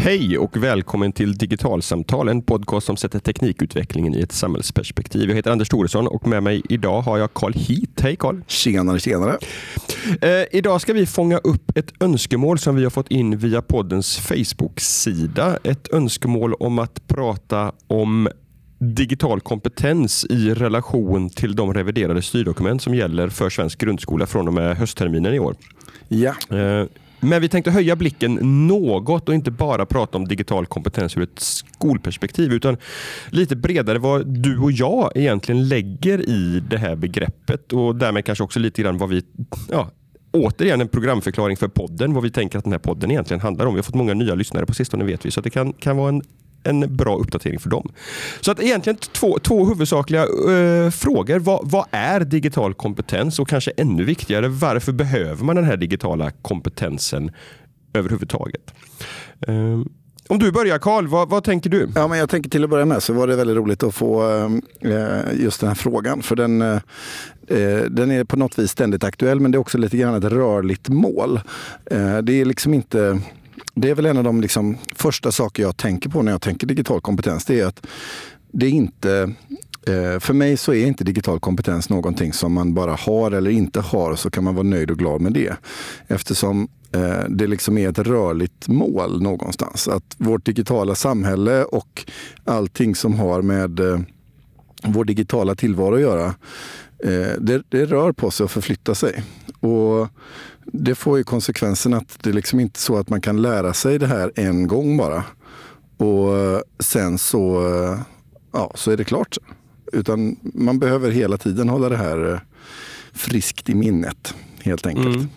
Hej och välkommen till Digitalsamtal, en podcast som sätter teknikutvecklingen i ett samhällsperspektiv. Jag heter Anders Thoresson och med mig idag har jag Carl Heat. Hej Carl! Tjenare, tjenare! Eh, idag ska vi fånga upp ett önskemål som vi har fått in via poddens Facebook-sida. Ett önskemål om att prata om digital kompetens i relation till de reviderade styrdokument som gäller för svensk grundskola från och med höstterminen i år. Ja. Eh, men vi tänkte höja blicken något och inte bara prata om digital kompetens ur ett skolperspektiv utan lite bredare vad du och jag egentligen lägger i det här begreppet och därmed kanske också lite grann vad vi ja, återigen en programförklaring för podden, vad vi tänker att den här podden egentligen handlar om. Vi har fått många nya lyssnare på sistone vet vi, så det kan, kan vara en en bra uppdatering för dem. Så att egentligen två, två huvudsakliga eh, frågor. Vad, vad, är digital kompetens? Och kanske ännu viktigare, varför behöver man den här digitala kompetensen överhuvudtaget? Eh, om du börjar Karl, vad, vad, tänker du? Ja, men jag tänker till att börja med så var det väldigt roligt att få eh, eh just den här frågan. För den, eh, eh, den är på något vis ständigt aktuell men det är också lite grann ett rörligt mål. Eh, det är liksom inte det är väl en av de liksom första saker jag tänker på när jag tänker digital kompetens. Det är att det är inte eh, för mig så är inte digital kompetens någonting som man bara har eller inte har så kan man vara nöjd och glad med det. Eftersom eh, det liksom är ett rörligt mål någonstans. Att vårt digitala samhälle och allting som har med eh, vår digitala tillvaro att göra, det, det rör på sig och förflyttar sig. Och det får ju konsekvensen att det är liksom inte så att man kan lära sig det här en gång bara. Och eh, sen så, eh, ja, så är det klart. Utan man behöver hela tiden hålla det här eh, friskt i minnet helt enkelt. Mm.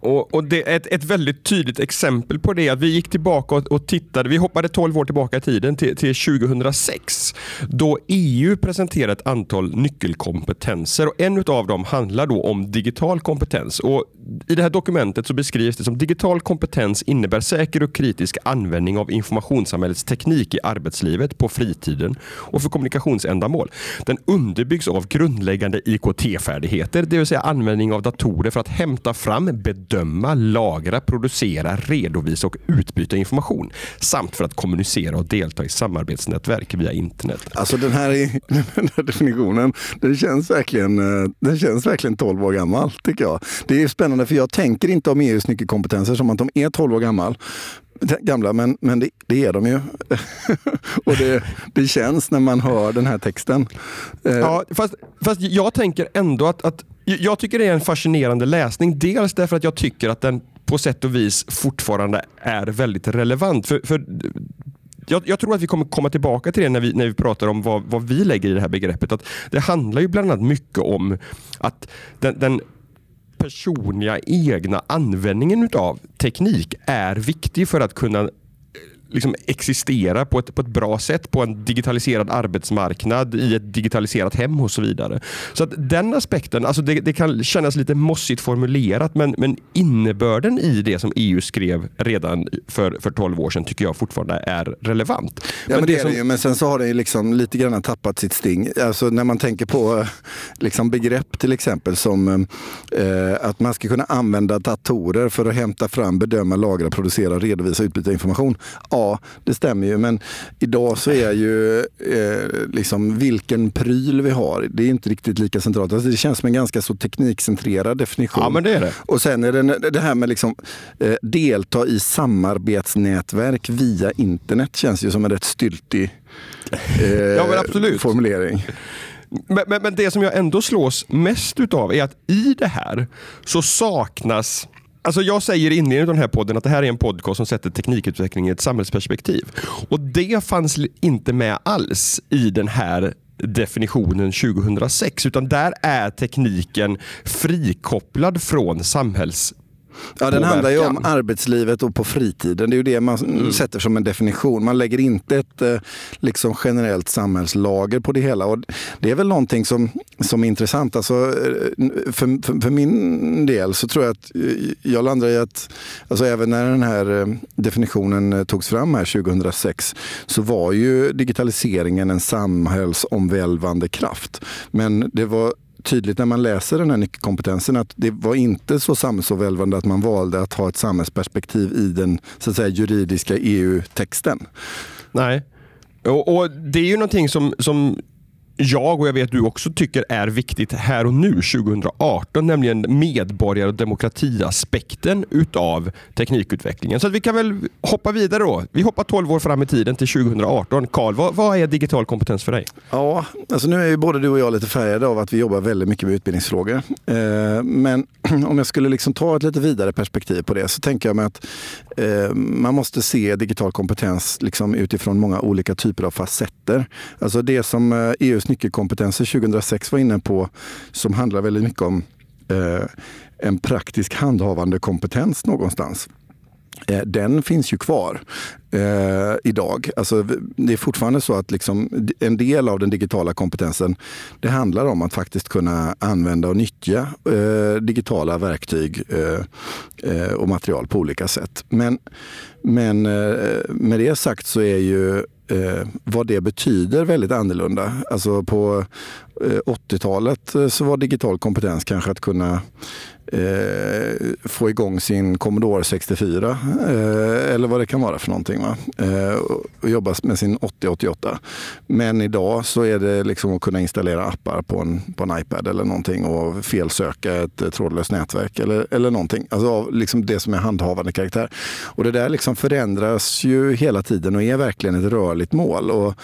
Och, och det är ett, ett, väldigt tydligt exempel på det att vi gick tillbaka och, och tittade, vi hoppade 12 år tillbaka i tiden till, till 2006 då EU presenterade ett antal nyckelkompetenser och en av dem handlar då om digital kompetens. Och i det här dokumentet så beskrivs det som digital kompetens innebär säker och kritisk användning av informationssamhällets teknik i arbetslivet, på fritiden och för kommunikationsändamål. Den underbyggs av grundläggande IKT-färdigheter, det vill säga användning av datorer för att hämta fram, bedöma, lagra, producera, redovisa och utbyta information samt för att kommunicera och delta i samarbetsnätverk via internet. Alltså den här, den här definitionen, den känns, verkligen, eh, den känns verkligen 12 år gammal tycker jag. Det är spännande för jag tänker inte om EUs nyckelkompetenser som att de är 12 år gammal gamla, men, men det, det är de ju. och det, det känns när man hör den här texten. Eh, ja, fast, fast jag tänker ändå att, att jag tycker det är en fascinerande läsning. Dels därför att jag tycker att den på sätt och vis fortfarande är väldigt relevant. För, för jag, jag, tror att vi kommer komma tillbaka till det när vi, när vi pratar om vad, vad vi lägger i det här begreppet. Att det handlar ju bland annat mycket om att den, den personliga egna användningen av teknik är viktig för att kunna liksom existera på ett, på ett bra sätt på en digitaliserad arbetsmarknad, i ett digitaliserat hem och så vidare. Så att den aspekten, alltså det, det kan kännas lite mossigt formulerat men, men innebörden i det som EU skrev redan för, för 12 år sedan tycker jag fortfarande är relevant. Ja, men, men det, det som... ju, men sen så har det liksom lite grann tappat sitt sting. Alltså när man tänker på liksom begrepp till exempel som eh, att man ska kunna använda datorer för att hämta fram, bedöma, lagra, producera, redovisa, utbyta information Ja, det stämmer ju. Men idag så är ju eh, liksom vilken pryl vi har, det är inte riktigt lika centralt. Alltså det känns som en ganska så teknikcentrerad definition. Ja, men det är det. Och sen är det det här med liksom eh, delta i samarbetsnätverk via internet känns ju som en rätt styltig eh, ja, formulering. Men, men, men, det som jag ändå slås mest utav är att i det här så saknas Alltså jag säger i inledningen av den här podden att det här är en podcast som sätter teknikutveckling i ett samhällsperspektiv. Och det fanns inte med alls i den här definitionen 2006 utan där är tekniken frikopplad från samhälls Ja, den handlar ju om arbetslivet och på fritiden. Det är ju det man mm. sätter som en definition. Man lägger inte ett eh, liksom generellt samhällslager på det hela. Och det är väl någonting som, som är intressant. Alltså, eh, för, för, för min del så tror jag att eh, jag landar i att alltså även när den här definitionen togs fram här 2006 så var ju digitaliseringen en samhällsomvälvande kraft. Men det var tydligt när man läser den här nyckelkompetensen att det var inte så samhällsomvälvande att man valde att ha ett samhällsperspektiv i den så att säga, juridiska EU-texten. Nej. Och, och, Det är ju någonting som, som jag och jag vet du också tycker är viktigt här och nu 2018, nämligen medborgar och demokratiaspekten utav teknikutvecklingen. Så att vi kan väl hoppa vidare då. Vi hoppar 12 år fram i tiden till 2018. Karl, vad, vad, är digital kompetens för dig? Ja, alltså nu är ju både du och jag lite färgade av att vi jobbar väldigt mycket med utbildningsfrågor. Eh, men om jag skulle liksom ta ett lite vidare perspektiv på det så tänker jag mig att eh, man måste se digital kompetens liksom utifrån många olika typer av facetter. Alltså det som eh, EUs nyckelkompetenser 2006 var inne på som handlar väldigt mycket om eh, en praktisk handhavande kompetens någonstans. Eh, den finns ju kvar eh, idag. Alltså, det är fortfarande så att liksom, en del av den digitala kompetensen det handlar om att faktiskt kunna använda och nyttja eh, digitala verktyg eh, eh och material på olika sätt. Men, men eh, med det sagt så är ju eh, vad det betyder väldigt annorlunda. Alltså på Eh, 80-talet eh, så var digital kompetens kanske att kunna eh, få igång sin Commodore 64 eh, eller vad det kan vara för någonting. Va? Eh, och jobba med sin 8088. Men idag så är det liksom att kunna installera appar på en, på en iPad eller någonting och felsöka ett eh, trådlöst nätverk eller, eller någonting. Alltså liksom det som är handhavande karaktär. Och det där liksom förändras ju hela tiden och är verkligen ett rörligt mål. Och,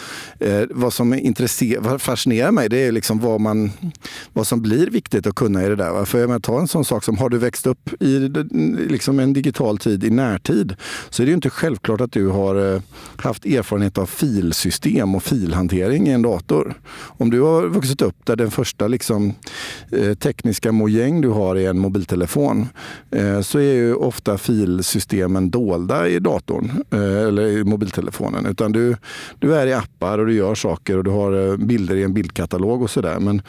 eh, vad som intresserar, vad fascinerar mig det är liksom Liksom vad, man, vad som blir viktigt att kunna i det där. Va? För jag menar, ta en sån sak som har du växt upp i liksom en digital tid i närtid så är det ju inte självklart att du har eh, haft erfarenhet av filsystem och filhantering i en dator. Om du har vuxit upp där den första liksom, eh, tekniska mojäng du har är en mobiltelefon eh, så är ju ofta filsystemen dolda i datorn eh, eller i mobiltelefonen. Utan du, du är i appar och du gör saker och du har eh, bilder i en bildkatalog och sådär. Men,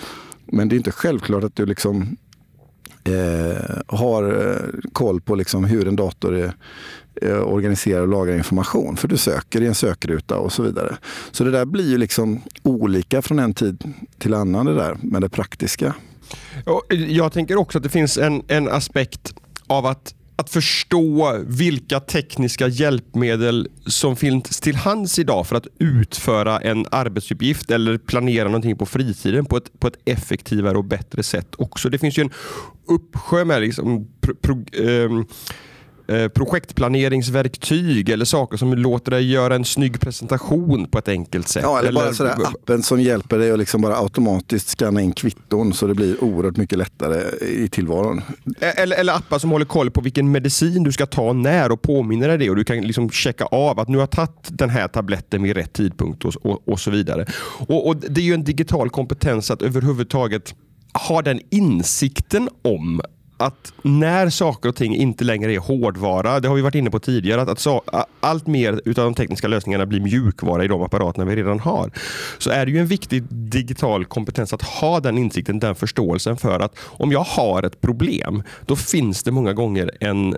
men det är inte självklart att du liksom eh, har eh, koll på liksom hur en dator är, eh, organiserar och lagrar information. För du söker i en sökruta och så vidare. Så det där blir ju liksom olika från en tid till annan det där med det praktiska. Jag tänker också att det finns en, en aspekt av att att förstå vilka tekniska hjälpmedel som finns till hands idag för att utföra en arbetsuppgift eller planera någonting på fritiden på ett, på ett effektivare och bättre sätt också. Det finns ju en uppsjö med liksom, pro, pro, eh, Eh, projektplaneringsverktyg eller saker som låter dig göra en snygg presentation på ett enkelt sätt. Ja, eller, eller bara sådär appen som hjälper dig att liksom bara automatiskt scanna in kvitton så det blir oerhört mycket lättare i tillvaron. Eh, eller, eller appar som håller koll på vilken medicin du ska ta när och påminner dig det och du kan liksom checka av att nu har jag tagit den här tabletten vid rätt tidpunkt och, och, och så vidare. Och, och Det är ju en digital kompetens att överhuvudtaget ha den insikten om att när saker och ting inte längre är hårdvara, det har vi varit inne på tidigare, att, att så, allt mer av de tekniska lösningarna blir mjukvara i de apparaterna vi redan har. Så är det ju en viktig digital kompetens att ha den insikten, den förståelsen för att om jag har ett problem, då finns det många gånger en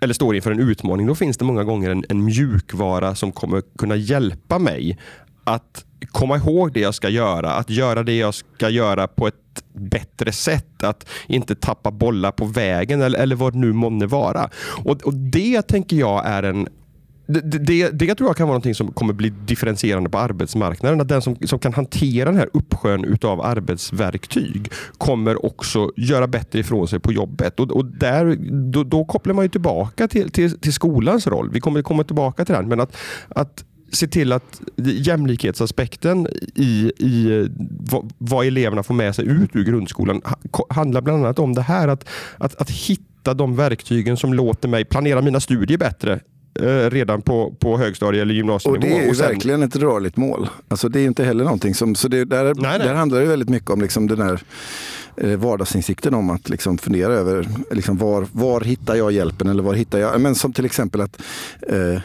eller står inför en utmaning, då finns det många gånger en, en mjukvara som kommer kunna hjälpa mig att komma ihåg det jag ska göra, att göra det jag ska göra på ett bättre sätt. Att inte tappa bollar på vägen eller, eller vad det nu månne vara. Och, och det tänker jag är en det, det, det, tror jag kan vara något som kommer bli differentierande på arbetsmarknaden. Att den som, som kan hantera den här uppsjön utav arbetsverktyg kommer också göra bättre ifrån sig på jobbet. Och, och där, då, då, kopplar man ju tillbaka till, till, till skolans roll. Vi kommer komma tillbaka till den. Men att, att se till att jämlikhetsaspekten i, i vad, vad eleverna får med sig ut ur grundskolan handlar bland annat om det här att, att, att hitta de verktygen som låter mig planera mina studier bättre eh, redan på, på högstadie eller gymnasienivå. Och det är ju sen... verkligen ett rörligt mål. Alltså det är inte heller någonting som... Så det, där, nej, nej. där handlar det väldigt mycket om liksom den här vardagsinsikten om att liksom fundera över liksom var, var hittar jag hjälpen eller var hittar jag... Men som till exempel att eh,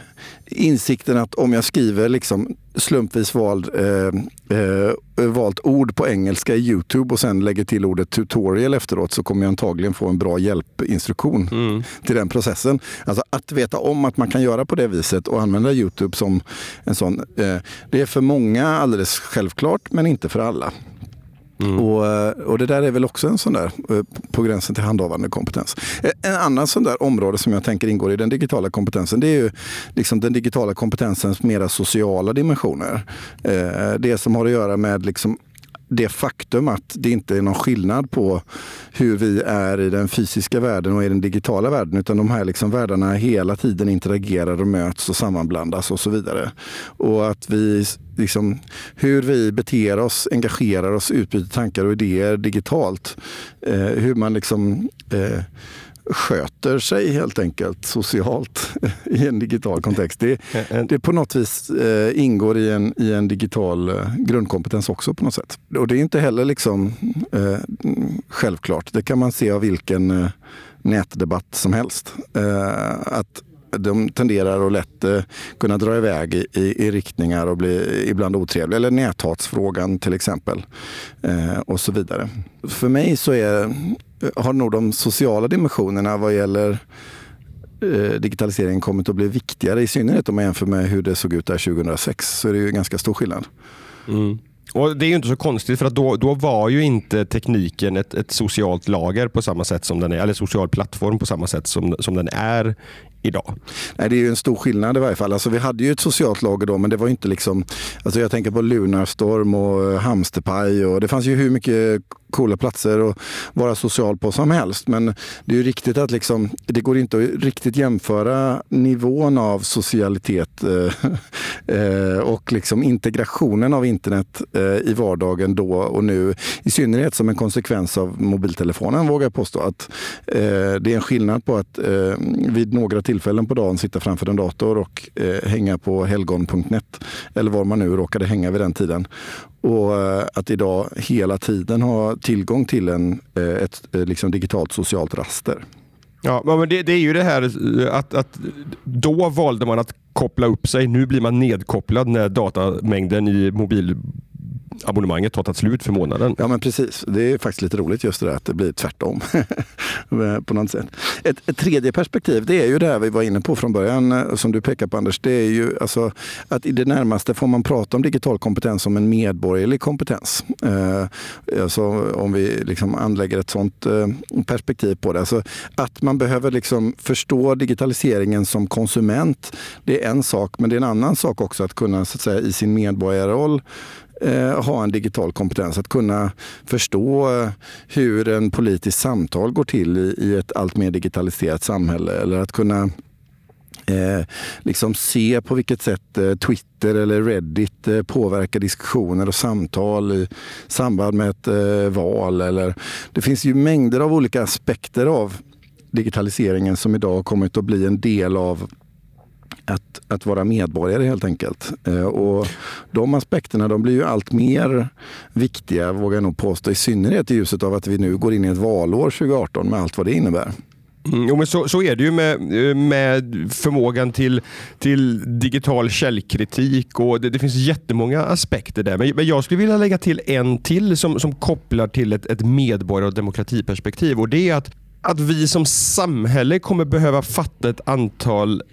insikten att om jag skriver liksom slumpvis vald, eh, eh, valt ord på engelska i Youtube och sen lägger till ordet tutorial efteråt så kommer jag antagligen få en bra hjälpinstruktion mm. till den processen. Alltså att veta om att man kan göra på det viset och använda Youtube som en sån. Eh, det är för många alldeles självklart men inte för alla. Mm. Och, eh, och det där är väl också en sån där eh, på gränsen till handhavande kompetens. Eh, en annan sån där område som jag tänker ingår i den digitala kompetensen det är ju liksom den digitala kompetensens mera sociala dimensioner. Det som har att göra med liksom det faktum att det inte är någon skillnad på hur vi är i den fysiska världen och i den digitala världen. Utan de här liksom världarna hela tiden interagerar och möts och sammanblandas och så vidare. Och att vi, liksom, hur vi beter oss, engagerar oss, utbyter tankar och idéer digitalt. Eh, hur man liksom eh, sköter sig helt enkelt socialt i en digital kontext. Det, det på något vis eh, ingår i en, i en digital eh, grundkompetens också på något sätt. Och det är inte heller liksom eh, självklart. Det kan man se av vilken eh, nätdebatt som helst. Eh, att de tenderar att lätt eh, kunna dra iväg i, i, i, riktningar och bli ibland otrevliga. Eller näthatsfrågan till exempel. Eh, och så vidare. För mig så är, eh, har nog de sociala dimensionerna vad gäller eh, digitaliseringen kommit att bli viktigare. I synnerhet om man jämför med hur det såg ut där 2006. Så är det ju ganska stor skillnad. Mm. Och Det är ju inte så konstigt för att då, då var ju inte tekniken ett, ett socialt lager på samma sätt som den är, eller social plattform på samma sätt som, som den är idag. Nej, det är ju en stor skillnad i varje fall. Alltså, vi hade ju ett socialt lager då, men det var inte liksom... Alltså, jag tänker på Lunarstorm och eh, Hamsterpaj. Och det fanns ju hur mycket coola platser att vara social på som helst. Men det är ju riktigt att liksom, det går inte att riktigt jämföra nivån av socialitet eh, eh och liksom integrationen av internet eh, i vardagen då och nu. I synnerhet som en konsekvens av mobiltelefonen vågar jag påstå. att Det är en skillnad på att vid några tillfällen på dagen sitta framför en dator och eh, hänga på helgon.net eller var man nu råkade hänga vid den tiden. Och eh, att idag hela tiden ha tillgång till en, eh, ett eh, liksom digitalt socialt raster. Ja, men det, det, är ju det här eh, att, att då valde man att koppla upp sig. Nu blir man nedkopplad när datamängden i mobil abonnemanget har tagit slut för månaden. Ja men precis. Det är faktiskt lite roligt just det där att det blir tvärtom. på något sätt. Ett, ett, tredje perspektiv det är ju det här vi var inne på från början eh, som du pekar på Anders. Det är ju alltså att i det närmaste får man prata om digital kompetens som en medborgerlig kompetens. Eh, alltså om vi liksom anlägger ett sånt eh, perspektiv på det. Alltså att man behöver liksom förstå digitaliseringen som konsument. Det är en sak, men det är en annan sak också att kunna så att säga, i sin medborgarroll eh, ha en digital kompetens. Att kunna förstå eh, hur en politisk samtal går till i, i ett allt mer digitaliserat samhälle. Eller att kunna Eh, liksom se på vilket sätt eh, Twitter eller Reddit eh, påverkar diskussioner och samtal i samband med ett eh, val. Eller, det finns ju mängder av olika aspekter av digitaliseringen som idag har kommit att bli en del av att, att vara medborgare helt enkelt. Eh, och de aspekterna de blir ju allt mer viktiga, vågar jag nog påstå, i synnerhet i ljuset av att vi nu går in i ett valår 2018 med allt vad det innebär. Mm, jo, men så, så är det ju med, eh, med förmågan till, till digital källkritik och det, det finns jättemånga aspekter där. Men, men, jag skulle vilja lägga till en till som, som kopplar till ett, ett medborgar och demokratiperspektiv och det är att att vi som samhälle kommer behöva fatta ett antal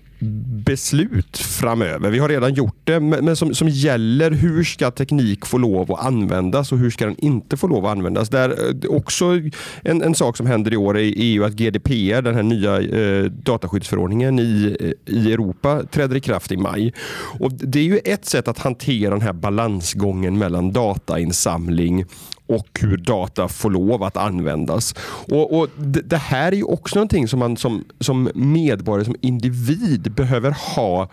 beslut framöver. Vi har redan gjort det, men som, som gäller hur ska teknik få lov att användas och hur ska den inte få lov att användas. Där eh, också en, en sak som händer i år är ju att GDPR, den här nya eh, dataskyddsförordningen i, eh, i Europa, träder i kraft i maj. Och Det är ju ett sätt att hantera den här balansgången mellan datainsamling och hur data får lov att användas. Och, och det, det, här är ju också någonting som man som, som medborgare, som individ behöver ha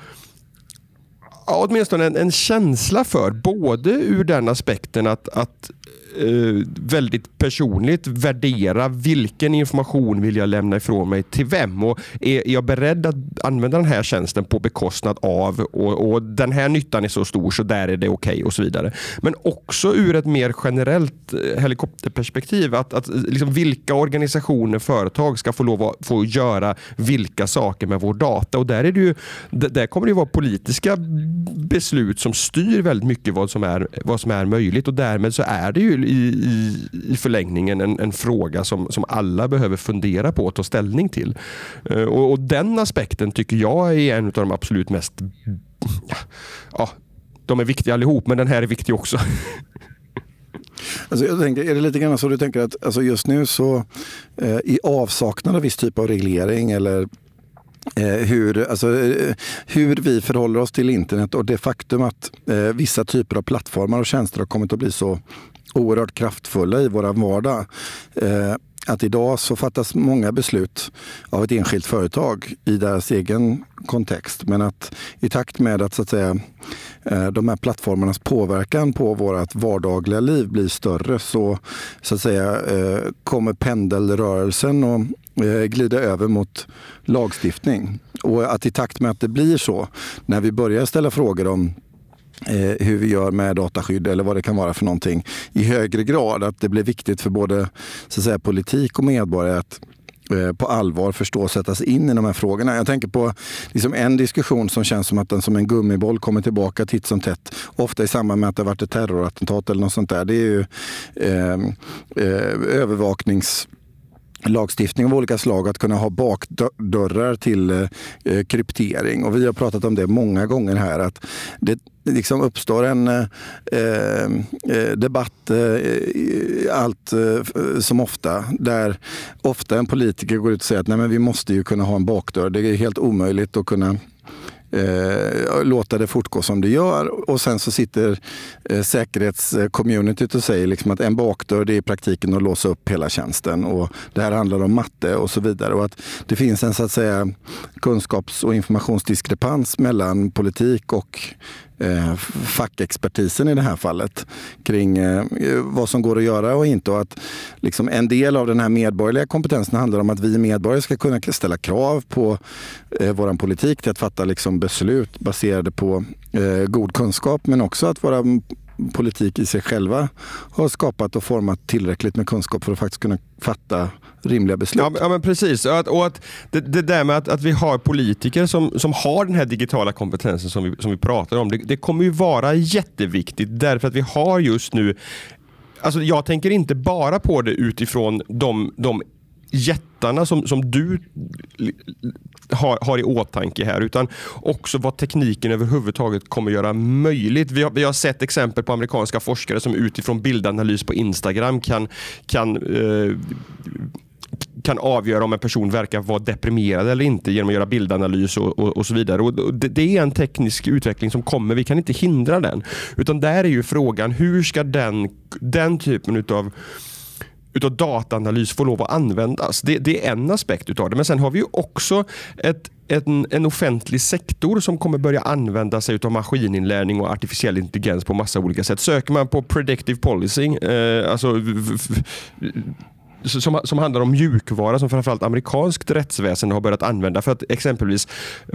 åtminstone en, en känsla för. Både ur den aspekten att, att eh, väldigt personligt värdera vilken information vill jag lämna ifrån mig till vem? Och är jag beredd att använda den här tjänsten på bekostnad av och, och den här nyttan är så stor så där är det okej okay och så vidare. Men också ur ett mer generellt eh, helikopterperspektiv att, att eh, liksom vilka organisationer, företag ska få lov att få göra vilka saker med vår data? Och där, är det ju, där kommer det vara politiska beslut som styr väldigt mycket vad som är, vad som är möjligt. Och därmed så är det ju i, i, i förlängningen en, en, fråga som, som alla behöver fundera på och ta ställning till. Eh, och, och, Den aspekten tycker jag är en av de absolut mest... Ja, ja, de är viktiga allihop, men den här är viktig också. Alltså jag tänker, är det lite grann så du tänker att alltså just nu så eh, i avsaknad av viss typ av reglering eller Eh, hur, alltså, eh, hur vi förhåller oss till internet och det faktum att eh, vissa typer av plattformar och tjänster har kommit att bli så oerhört kraftfulla i vår vardag. Eh, att idag så fattas många beslut av ett enskilt företag i deras egen kontext. Men att i takt med att, så att säga, eh, de här plattformarnas påverkan på vårt vardagliga liv blir större så, så att säga, eh, kommer pendelrörelsen att eh, glida över mot lagstiftning. Och att i takt med att det blir så, när vi börjar ställa frågor om Eh, hur vi gör med dataskydd eller vad det kan vara för någonting i högre grad. Att det blir viktigt för både så att säga, politik och medborgare att eh, på allvar förstå och sätta sig in i de här frågorna. Jag tänker på liksom en diskussion som känns som att den som en gummiboll kommer tillbaka titt som tätt. Ofta i samband med att det varit ett terrorattentat eller något sånt där. Det är ju eh, eh, övervaknings lagstiftning av olika slag att kunna ha bakdörrar till eh, kryptering. Och vi har pratat om det många gånger här. att Det liksom uppstår en eh, eh, eh debatt eh, allt eh, som ofta där ofta en politiker går ut och säger att Nej, men vi måste ju kunna ha en bakdörr. Det är helt omöjligt att kunna eh, låta det fortgå som det gör. Och sen så sitter eh, säkerhetscommunityt och säger liksom att en bakdörr det är i praktiken att låsa upp hela tjänsten. Och det här handlar om matte och så vidare. Och att det finns en så att säga kunskaps och informationsdiskrepans mellan politik och eh, fackexpertisen i det här fallet kring eh, vad som går att göra och inte. Och att liksom en del av den här medborgerliga kompetensen handlar om att vi medborgare ska kunna ställa krav på eh, vår politik till att fatta liksom beslut baserade på eh, god kunskap men också att våra politik i sig själva har skapat och format tillräckligt med kunskap för att faktiskt kunna fatta rimliga beslut. Ja, ja men precis. Och att, och att det, det, där med att, att vi har politiker som, som har den här digitala kompetensen som vi, som vi pratar om, det, det kommer ju vara jätteviktigt därför att vi har just nu Alltså jag tänker inte bara på det utifrån de, de jättarna som, som du har, har i åtanke här utan också vad tekniken överhuvudtaget kommer göra möjligt. Vi har, vi har sett exempel på amerikanska forskare som utifrån bildanalys på Instagram kan, kan eh, kan avgöra om en person verkar vara deprimerad eller inte genom att göra bildanalys och, och, och så vidare. Och det, det, är en teknisk utveckling som kommer. Vi kan inte hindra den. Utan där är ju frågan hur ska den, den typen utav utav dataanalys får lov att användas. Det, det, är en aspekt utav det. Men sen har vi ju också ett, en, en offentlig sektor som kommer börja använda sig av maskininlärning och artificiell intelligens på massa olika sätt. Söker man på predictive policing, eh, alltså som, som handlar om mjukvara som framförallt amerikanskt rättsväsende har börjat använda för att exempelvis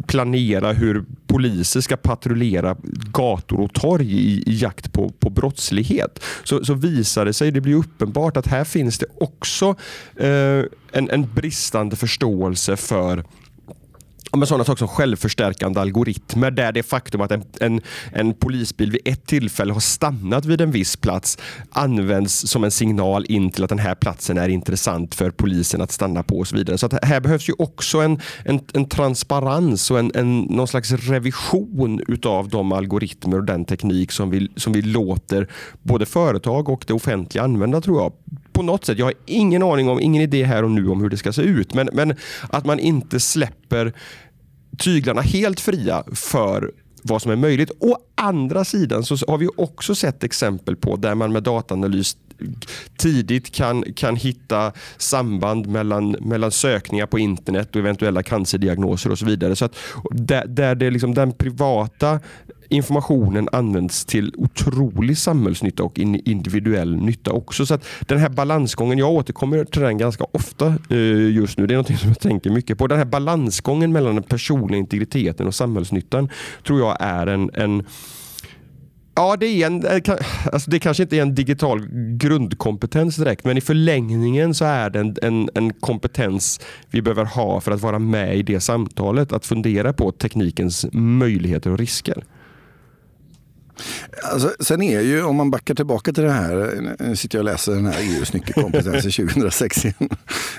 planera hur poliser ska patrullera gator och torg i, i jakt på, på brottslighet. Så, så visar det sig, det blir uppenbart att här finns det också eh, en, en bristande förståelse för men sådana saker som självförstärkande algoritmer där det faktum att en, en, en, polisbil vid ett tillfälle har stannat vid en viss plats används som en signal in till att den här platsen är intressant för polisen att stanna på och så vidare. Så att här behövs ju också en, en, en transparens och en, en, någon slags revision utav de algoritmer och den teknik som vi, som vi låter både företag och det offentliga använda tror jag på något sätt. Jag har ingen aning om, ingen idé här och nu om hur det ska se ut. Men, men att man inte släpper tyglarna helt fria för vad som är möjligt. Och andra sidan så har vi också sett exempel på där man med dataanalys tidigt kan, kan hitta samband mellan, mellan sökningar på internet och eventuella cancerdiagnoser och så vidare. Så att där, där det liksom den privata informationen används till otrolig samhällsnytta och individuell nytta också. Så att Den här balansgången, jag återkommer till den ganska ofta eh, just nu. Det är något som jag tänker mycket på. Den här balansgången mellan den personliga integriteten och samhällsnyttan tror jag är en, en Ja, det, är en, eh, alltså det kanske inte är en digital grundkompetens direkt, men i förlängningen så är det en, en, en, kompetens vi behöver ha för att vara med i det samtalet. Att fundera på teknikens möjligheter och risker. Alltså, sen är ju, om man backar tillbaka till det här, nu sitter jag och läser den här EUs nyckelkompetensen 2006 igen.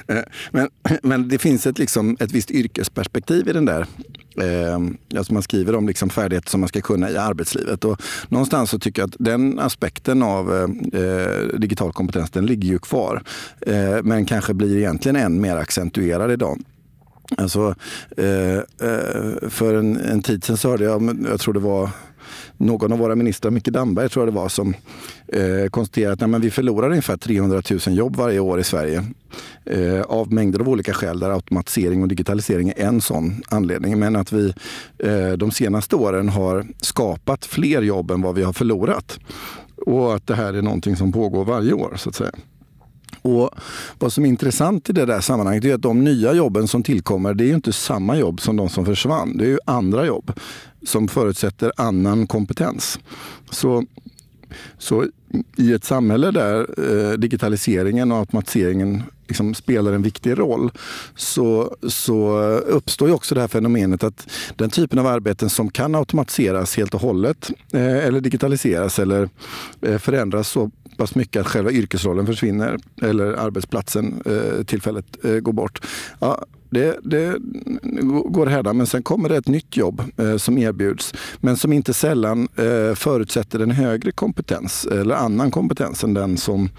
Eh, men, men det finns ett, liksom, ett visst yrkesperspektiv i den där Eh, alltså man skriver om liksom färdigheter som man ska kunna i arbetslivet. Och någonstans så tycker jag att den aspekten av eh, eh digital kompetens den ligger ju kvar. Eh, men kanske blir egentligen än mer accentuerad idag. Alltså, eh, eh, för en, en tid sedan så hörde jag, jag tror det var någon av våra ministrar, Micke Damberg tror jag det var, som eh, konstaterade att nej, vi förlorar ungefär 300 000 jobb varje år i Sverige. Eh, av mängder av olika skäl där automatisering och digitalisering är en sån anledning. Men att vi eh, de senaste åren har skapat fler jobb än vad vi har förlorat. Och att det här är någonting som pågår varje år så att säga. Och Vad som är intressant i det där sammanhanget är att de nya jobben som tillkommer, det är ju inte samma jobb som de som försvann. Det är ju andra jobb som förutsätter annan kompetens. Så, så i ett samhälle där eh, digitaliseringen och automatiseringen liksom spelar en viktig roll så, så uppstår ju också det här fenomenet att den typen av arbeten som kan automatiseras helt och hållet eh, eller digitaliseras eller eh, förändras så pass mycket att själva yrkesrollen försvinner eller arbetsplatsen eh, tillfället eh, går bort. Ja, det, det går hädan, men sen kommer det ett nytt jobb eh, som erbjuds men som inte sällan eh, förutsätter en högre kompetens eller annan kompetens än den som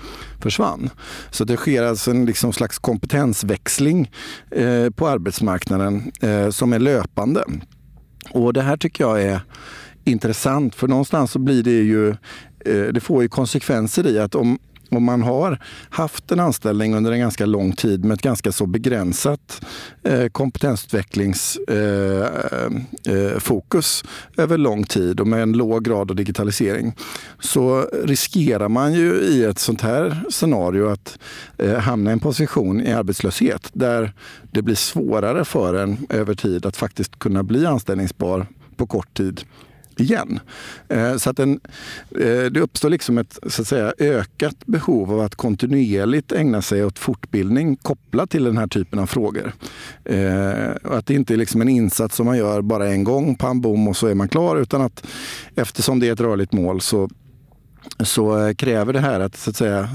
försvann. Så det sker alltså en liksom slags kompetensväxling eh, på arbetsmarknaden eh, som är löpande. Och det här tycker jag är intressant för någonstans så blir det ju eh, det får ju konsekvenser i att om, om man har haft en anställning under en ganska lång tid med ett ganska så begränsat eh, kompetensutvecklingsfokus eh, eh, över lång tid och med en låg grad av digitalisering. Så riskerar man ju i ett sånt här scenario att eh, hamna i en position i arbetslöshet där det blir svårare för en över tid att faktiskt kunna bli anställningsbar på kort tid igen. Eh, så att en, eh, det uppstår liksom ett så att säga, ökat behov av att kontinuerligt ägna sig åt fortbildning kopplat till den här typen av frågor. Eh, att det inte är liksom en insats som man gör bara en gång, pam bom och så är man klar. Utan att eftersom det är ett rörligt mål så så kräver det här att, så att säga,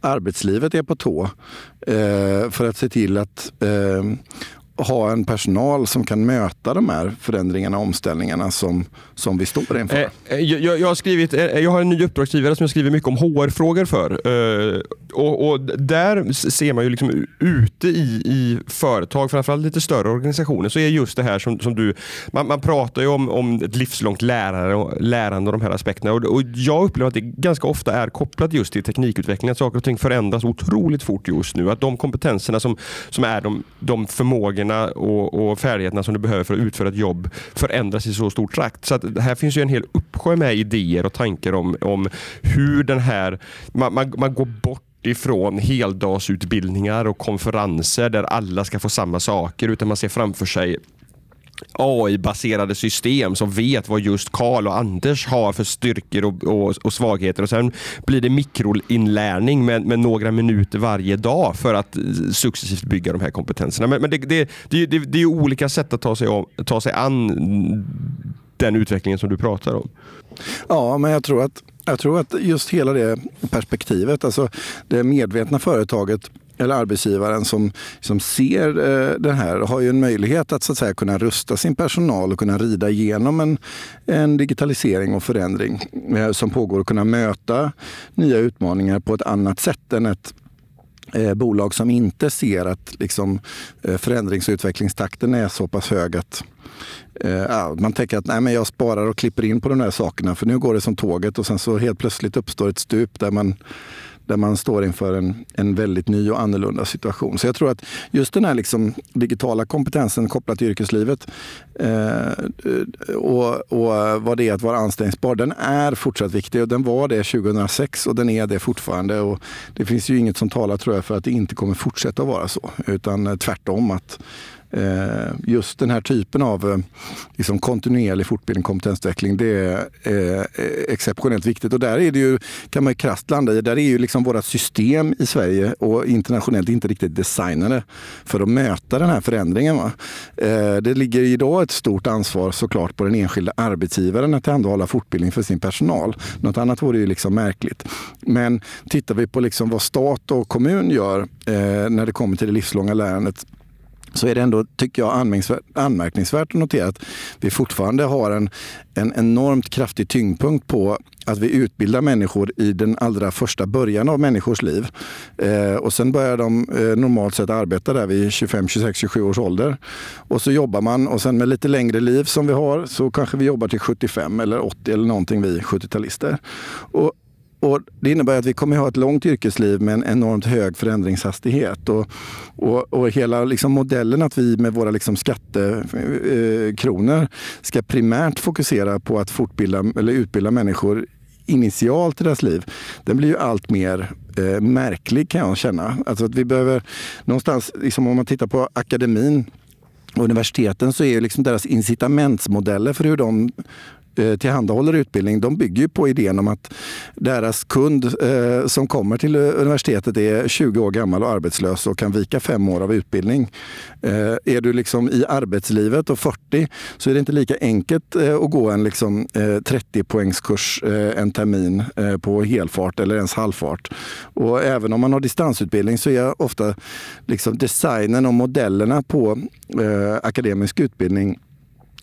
arbetslivet är på tå för att se till att ha en personal som kan möta de här förändringarna och omställningarna som, som vi står inför. Eh, eh jag, jag, har skrivit, eh, eh, jag har en ny uppdragsgivare som jag skriver mycket om HR-frågor för. Eh, och, och, Där ser man ju liksom ute i, i företag, framförallt lite större organisationer, så är just det här som, som du... Man, man pratar ju om, om ett livslångt lärare och lärande och de här aspekterna. Och, och Jag upplever att det ganska ofta är kopplat just till teknikutveckling. Att saker och ting förändras otroligt fort just nu. Att de kompetenserna som, som är de, de förmågorna förmågorna och, och, färdigheterna som du behöver för att utföra ett jobb förändras i så stor trakt. Så att här finns ju en hel uppsjö med idéer och tankar om, om hur den här... Man, man, man går bort ifrån heldagsutbildningar och konferenser där alla ska få samma saker utan man ser framför sig AI-baserade system som vet vad just Karl och Anders har för styrkor och, och, och, svagheter. Och Sen blir det mikroinlärning med, med några minuter varje dag för att successivt bygga de här kompetenserna. Men, men det, det, det, det, det är olika sätt att ta sig, om, ta sig an den utvecklingen som du pratar om. Ja, men jag tror att jag tror att just hela det perspektivet, alltså det medvetna företaget eller arbetsgivaren som, som ser eh, det här har ju en möjlighet att, så att säga, kunna rusta sin personal och kunna rida igenom en, en digitalisering och förändring eh, som pågår och kunna möta nya utmaningar på ett annat sätt än ett eh, bolag som inte ser att liksom, eh, förändrings och utvecklingstakten är så pass hög att eh, man tänker att nej, men jag sparar och klipper in på de här sakerna för nu går det som tåget. Och sen så helt plötsligt uppstår ett stup där man där man står inför en, en väldigt ny och annorlunda situation. Så jag tror att just den här liksom digitala kompetensen kopplat till yrkeslivet eh, och, och vad det är att vara anställningsbar, den är fortsatt viktig. Och den var det 2006 och den är det fortfarande. Och det finns ju inget som talar tror jag för att det inte kommer fortsätta att vara så. Utan eh, tvärtom att Eh, just den här typen av eh, liksom kontinuerlig fortbildning, och kompetensutveckling, det är eh, exceptionellt viktigt. Och där är det ju, kan man ju krasst landa i, där är ju liksom våra system i Sverige och internationellt inte riktigt designade för att möta den här förändringen. Det ligger idag ett stort ansvar såklart på den enskilda arbetsgivaren att tillhandahålla fortbildning för sin personal. Något annat vore ju liksom märkligt. Men tittar vi på liksom vad stat och kommun gör när det kommer till det livslånga lärandet så är det ändå, tycker jag, anmärkningsvärt att notera att vi fortfarande har en, en enormt kraftig tyngdpunkt på att vi utbildar människor i den allra första början av människors liv. Eh, och sen börjar de eh, normalt sett arbeta där vid 25, 26, 27 års ålder. Och så jobbar man och sen med lite längre liv som vi har så kanske vi jobbar till 75 eller 80 eller någonting vi 70-talister. Och och det innebär att vi kommer att ha ett långt yrkesliv med en enormt hög förändringshastighet. Och, och, och hela liksom modellen att vi med våra liksom skattekronor eh, ska primärt fokusera på att fortbilda eller utbilda människor initialt i deras liv, den blir ju allt mer eh, märklig kan jag känna. Alltså att vi behöver någonstans, liksom om man tittar på akademin universiteten så är liksom deras incitamentsmodeller för hur de Eh, tillhandahåller utbildning, de bygger ju på idén om att deras kund eh, som kommer till eh, universitetet är 20 år gammal och arbetslös och kan vika fem år av utbildning. Eh, är du liksom i arbetslivet och 40 så är det inte lika enkelt eh, att gå en liksom, 30 eh, poängskurs eh, en termin eh, på helfart eller ens halvfart. Och även om man har distansutbildning så är ofta liksom designen och modellerna på akademisk utbildning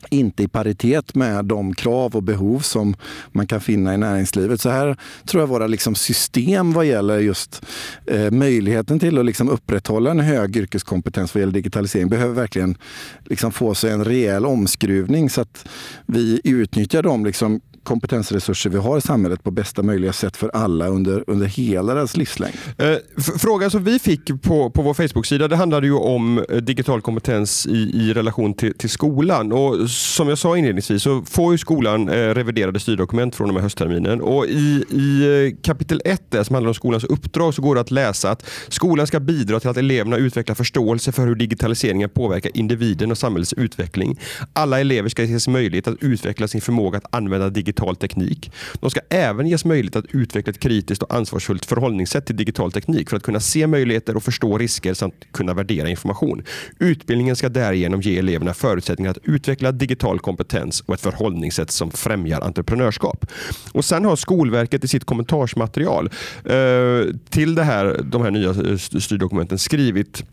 inte i paritet med de krav och behov som man kan finna i näringslivet. Så här tror jag våra liksom system vad gäller just eh, möjligheten till att liksom upprätthålla en hög yrkeskompetens vad gäller digitalisering behöver verkligen liksom få sig en rejäl omskruvning så att vi utnyttjar de liksom kompetensresurser vi har i samhället på bästa möjliga sätt för alla under, under hela deras livslängd. Eh, frågan som vi fick på, på vår Facebook-sida det handlade ju om eh, digital kompetens i, i relation till, till skolan. Och som jag sa inledningsvis så får ju skolan eh, reviderade styrdokument från och med höstterminen. Och I, i eh, kapitel 1 som handlar om skolans uppdrag så går det att läsa att skolan ska bidra till att eleverna utvecklar förståelse för hur digitaliseringen påverkar individen och samhällets utveckling. Alla elever ska ges möjlighet att utveckla sin förmåga att använda digital teknik. De ska även ges möjlighet att utveckla ett kritiskt och ansvarsfullt förhållningssätt till digital teknik för att kunna se möjligheter och förstå risker samt kunna värdera information. Utbildningen ska därigenom ge eleverna förutsättningar att utveckla digital kompetens och ett förhållningssätt som främjar entreprenörskap. Och Sen har Skolverket i sitt kommentarsmaterial eh, till det här, de här nya styrdokumenten skrivit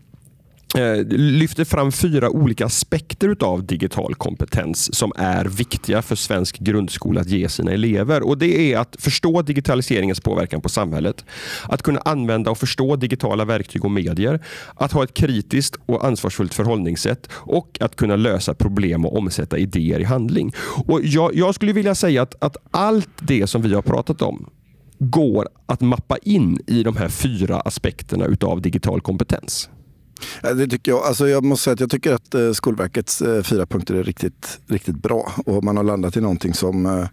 Eh, lyfter fram fyra olika aspekter av digital kompetens som är viktiga för svensk grundskola att ge sina elever. Och Det är att förstå digitaliseringens påverkan på samhället, att kunna använda och förstå digitala verktyg och medier, att ha ett kritiskt och ansvarsfullt förhållningssätt och att kunna lösa problem och omsätta idéer i handling. Och Jag, jag skulle vilja säga att, att allt det som vi har pratat om går att mappa in i de här fyra aspekterna utav digital kompetens. Det tycker jag. Alltså jag måste säga att jag tycker att eh, Skolverkets eh, fyra punkter är riktigt, riktigt bra. Och man har landat i någonting som eh,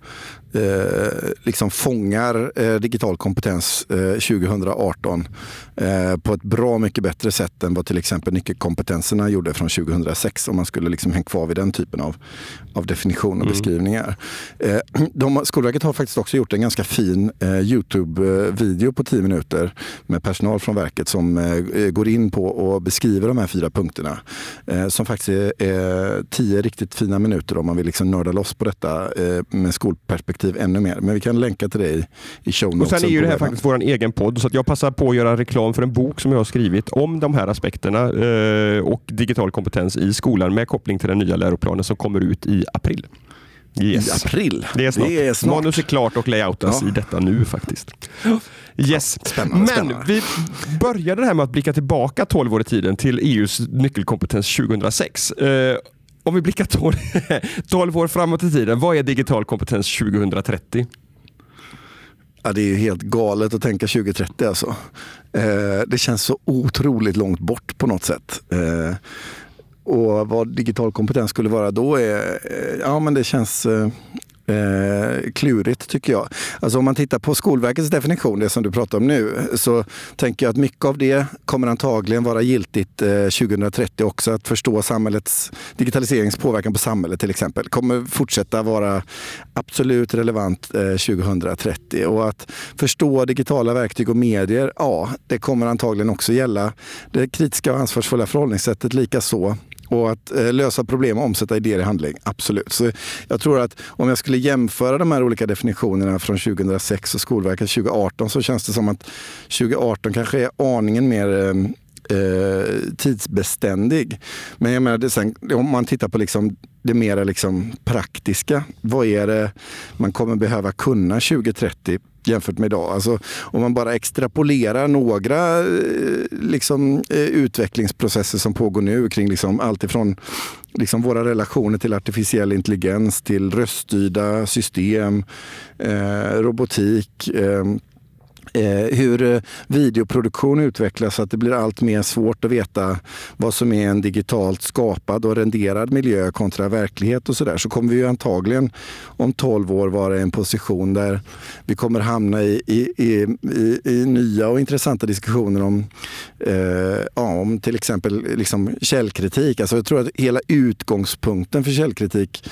eh, liksom fångar eh, digital kompetens eh, 2018 eh, på ett bra mycket bättre sätt än vad till exempel nyckelkompetenserna gjorde från 2006 om man skulle liksom hänga kvar vid den typen av, av definition och mm. beskrivningar. Eh, de, Skolverket har faktiskt också gjort en ganska fin Youtube-video på tio minuter med personal från verket som går in på och beskriver de här fyra punkterna. som faktiskt är, är tio riktigt fina minuter om man vill liksom nörda loss på detta med skolperspektiv perspektiv ännu mer. Men vi kan länka till det i, show notesen. Och sen är ju det här faktiskt vår egen podd, så att jag passar på att göra reklam för en bok som jag har skrivit om de här aspekterna eh, och digital kompetens i skolan med koppling till den nya läroplanen som kommer ut i april. Yes. I april? Det är snart. Det är snart. Manus är klart och layoutas ja. i detta nu faktiskt. Yes. Spännande, Men spännande. vi började det här med att blicka tillbaka 12 år i tiden till EUs nyckelkompetens 2006. Eh, om vi blickar 12, 12 år framåt i tiden, vad är digital kompetens 2030? Ja, det är helt galet att tänka 2030 alltså. Eh, det känns så otroligt långt bort på något sätt. Eh, och vad digital kompetens skulle vara då är, eh, ja men det känns eh, eh, klurigt tycker jag. Alltså om man tittar på Skolverkets definition, det som du pratar om nu, så tänker jag att mycket av det kommer antagligen vara giltigt eh, 2030 också. Att förstå samhällets digitaliserings påverkan på samhället till exempel kommer fortsätta vara absolut relevant eh, 2030. Och att förstå digitala verktyg och medier, ja, det kommer antagligen också gälla det kritiska och ansvarsfulla förhållningssättet lika så och att eh, lösa problem och omsätta idéer i handling, absolut. Så jag tror att om jag skulle jämföra de här olika definitionerna från 2006 och Skolverket 2018 så känns det som att 2018 kanske är aningen mer eh, eh, tidsbeständig. Men jag menar, det sen, om man tittar på liksom det mer liksom praktiska. Vad är det man kommer behöva kunna 2030 jämfört med idag? Alltså, om man bara extrapolerar några eh, liksom, eh, utvecklingsprocesser som pågår nu kring liksom allt ifrån liksom våra relationer till artificiell intelligens, till röststyrda system, eh, robotik, Eh, Eh, hur eh, videoproduktion utvecklas så att det blir allt mer svårt att veta vad som är en digitalt skapad och renderad miljö kontra verklighet och sådär så kommer vi ju antagligen om 12 år vara i en position där vi kommer hamna i, i, i, i nya och intressanta diskussioner om, eh, ja, om till exempel liksom källkritik. Alltså jag tror att hela utgångspunkten för källkritik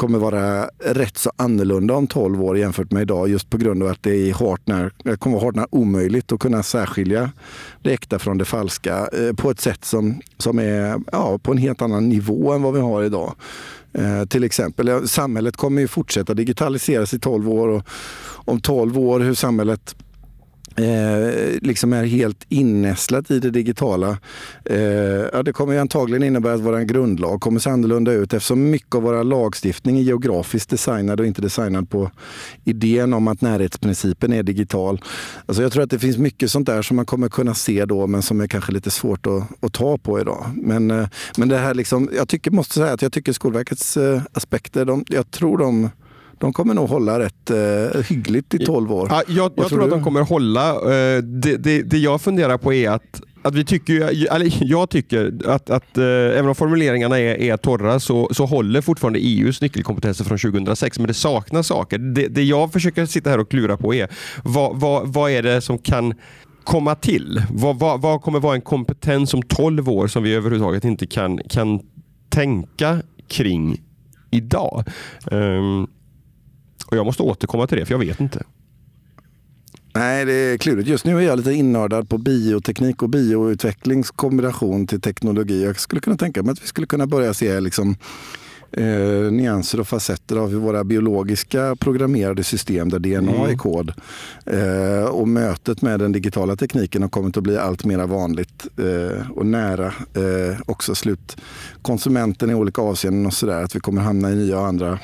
kommer vara rätt så annorlunda om 12 år jämfört med idag just på grund av att det är hart när, det kommer vara hart när omöjligt att kunna särskilja det äkta från det falska eh, på ett sätt som, som är ja, på en helt annan nivå än vad vi har idag. Eh, till exempel, eh, samhället kommer ju fortsätta digitaliseras i 12 år och om 12 år hur samhället eh, liksom är helt innästlat i det digitala. Eh, ja, det kommer ju antagligen innebära att vår grundlag kommer se annorlunda ut eftersom mycket av vår lagstiftning är geografiskt designad och inte designad på idén om att närhetsprincipen är digital. Alltså jag tror att det finns mycket sånt där som man kommer kunna se då men som är kanske lite svårt att, att ta på idag. Men, eh, men det här liksom, jag tycker, måste säga att jag tycker Skolverkets eh, aspekter, de, jag tror de de kommer nog hålla rätt eh, hyggligt i 12 år. Ja, jag, jag tror, att de kommer hålla. Eh, det, det, det jag funderar på är att att vi tycker, eller jag tycker att, att äh, även om formuleringarna är, är torra så, så håller fortfarande EUs nyckelkompetenser från 2006 men det saknas saker. Det, det jag försöker sitta här och klura på är vad, vad, vad är det som kan komma till? Vad, vad, vad kommer vara en kompetens om 12 år som vi överhuvudtaget inte kan, kan tänka kring idag? Um, och Jag måste återkomma till det, för jag vet inte. Nej, det är klurigt. Just nu är jag lite innördad på bioteknik och bioutvecklings kombination till teknologi. Jag skulle kunna tänka mig att vi skulle kunna börja se liksom, eh, nyanser och facetter av våra biologiska programmerade system där DNA mm. är kod. Eh, och mötet med den digitala tekniken har kommit att bli allt mer vanligt eh, och nära eh, också slutkonsumenten i olika avseenden och sådär. Att vi kommer hamna i nya och andra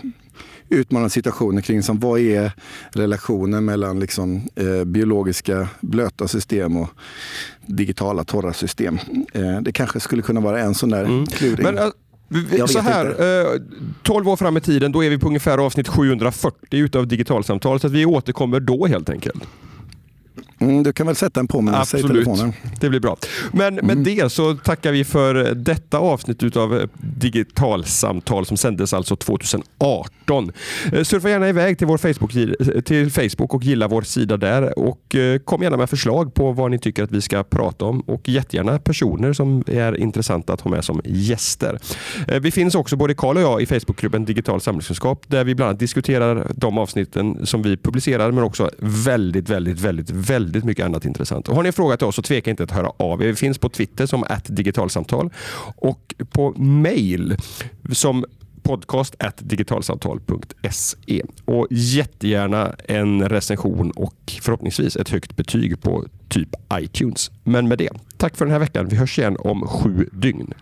utmanande situationer kring som vad är relationen mellan liksom, eh, biologiska blöta system och digitala torra system. Eh, det kanske skulle kunna vara en sån där mm. kluring. Men, vi, så här, eh, 12 år fram i tiden, då är vi på ungefär avsnitt 740 utav digitalsamtal, så att vi återkommer då helt enkelt. Mm, du kan väl sätta en påminnelse i telefonen. Det blir bra. Men med mm. det så tackar vi för detta avsnitt av Digitalsamtal som sändes alltså 2018. Eh, surfa gärna iväg till vår Facebook, till Facebook och gilla vår sida där och eh, kom gärna med förslag på vad ni tycker att vi ska prata om och jättegärna personer som är intressanta att ha med som gäster. Eh, vi finns också, både Karl och jag, i Facebookgruppen Digital samhällskunskap där vi bland annat diskuterar de avsnitten som vi publicerar men också väldigt, väldigt, väldigt, väldigt väldigt mycket annat intressant. Och har ni en fråga till oss så tveka inte att höra av er. Vi finns på Twitter som digitalsamtal och på mail som podcast digitalsamtal.se. Och jättegärna en recension och förhoppningsvis ett högt betyg på typ iTunes. Men med det, tack för den här veckan. Vi hörs igen om sju dygn.